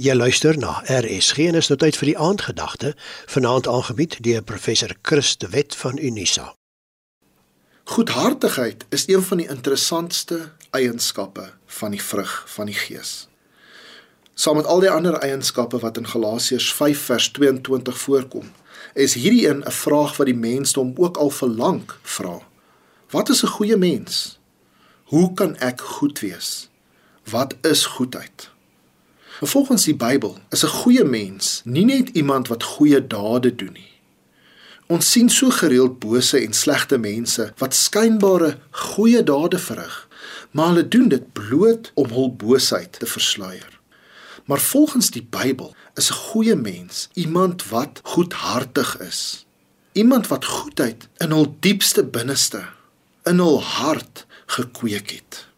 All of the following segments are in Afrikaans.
Jy luister na RSG en is nou tyd vir die aandgedagte, vanaand aangebied deur professor Chris de Wet van Unisa. Goedhartigheid is een van die interessantste eienskappe van die vrug van die Gees. Saam met al die ander eienskappe wat in Galasiërs 5 vers 22 voorkom, is hierdie een 'n vraag wat die mensdom ook al vir lank vra. Wat is 'n goeie mens? Hoe kan ek goed wees? Wat is goedheid? Volgens die Bybel is 'n goeie mens nie net iemand wat goeie dade doen nie. Ons sien so gereeld bose en slegte mense wat skynbare goeie dade verrig, maar hulle doen dit bloot om hul boosheid te versluier. Maar volgens die Bybel is 'n goeie mens iemand wat goedhartig is. Iemand wat goedheid in hul diepste binneste, in hul hart gekweek het.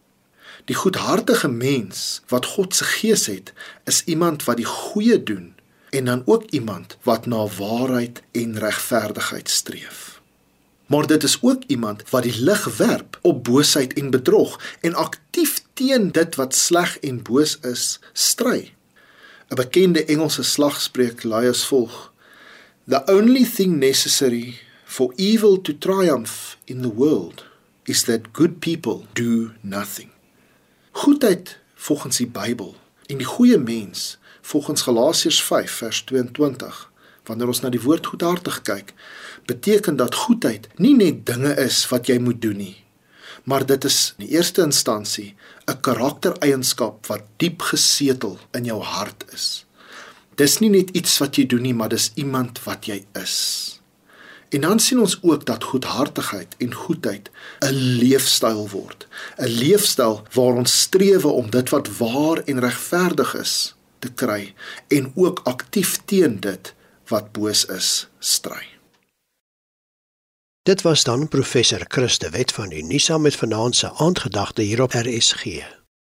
Die goedhartige mens wat God se gees het, is iemand wat die goeie doen en dan ook iemand wat na waarheid en regverdigheid streef. Maar dit is ook iemand wat die lig werp op boosheid en bedrog en aktief teen dit wat sleg en boos is, stry. 'n Bekende Engelse slagspreuk lui as volg: The only thing necessary for evil to triumph in the world is that good people do nothing. Goedheid volgens die Bybel en die goeie mens volgens Galasiërs 5 vers 22 wanneer ons na die woord goedhartig kyk beteken dat goedheid nie net dinge is wat jy moet doen nie maar dit is in die eerste instansie 'n karaktereienskap wat diep gesetel in jou hart is. Dis nie net iets wat jy doen nie maar dis iemand wat jy is En dan sien ons ook dat goedhartigheid en goedheid 'n leefstyl word. 'n Leefstyl waar ons streef om dit wat waar en regverdig is te kry en ook aktief teen dit wat boos is stry. Dit was dan professor Christe Wet van Unisa met vanaand se aandgedagte hier op RSG.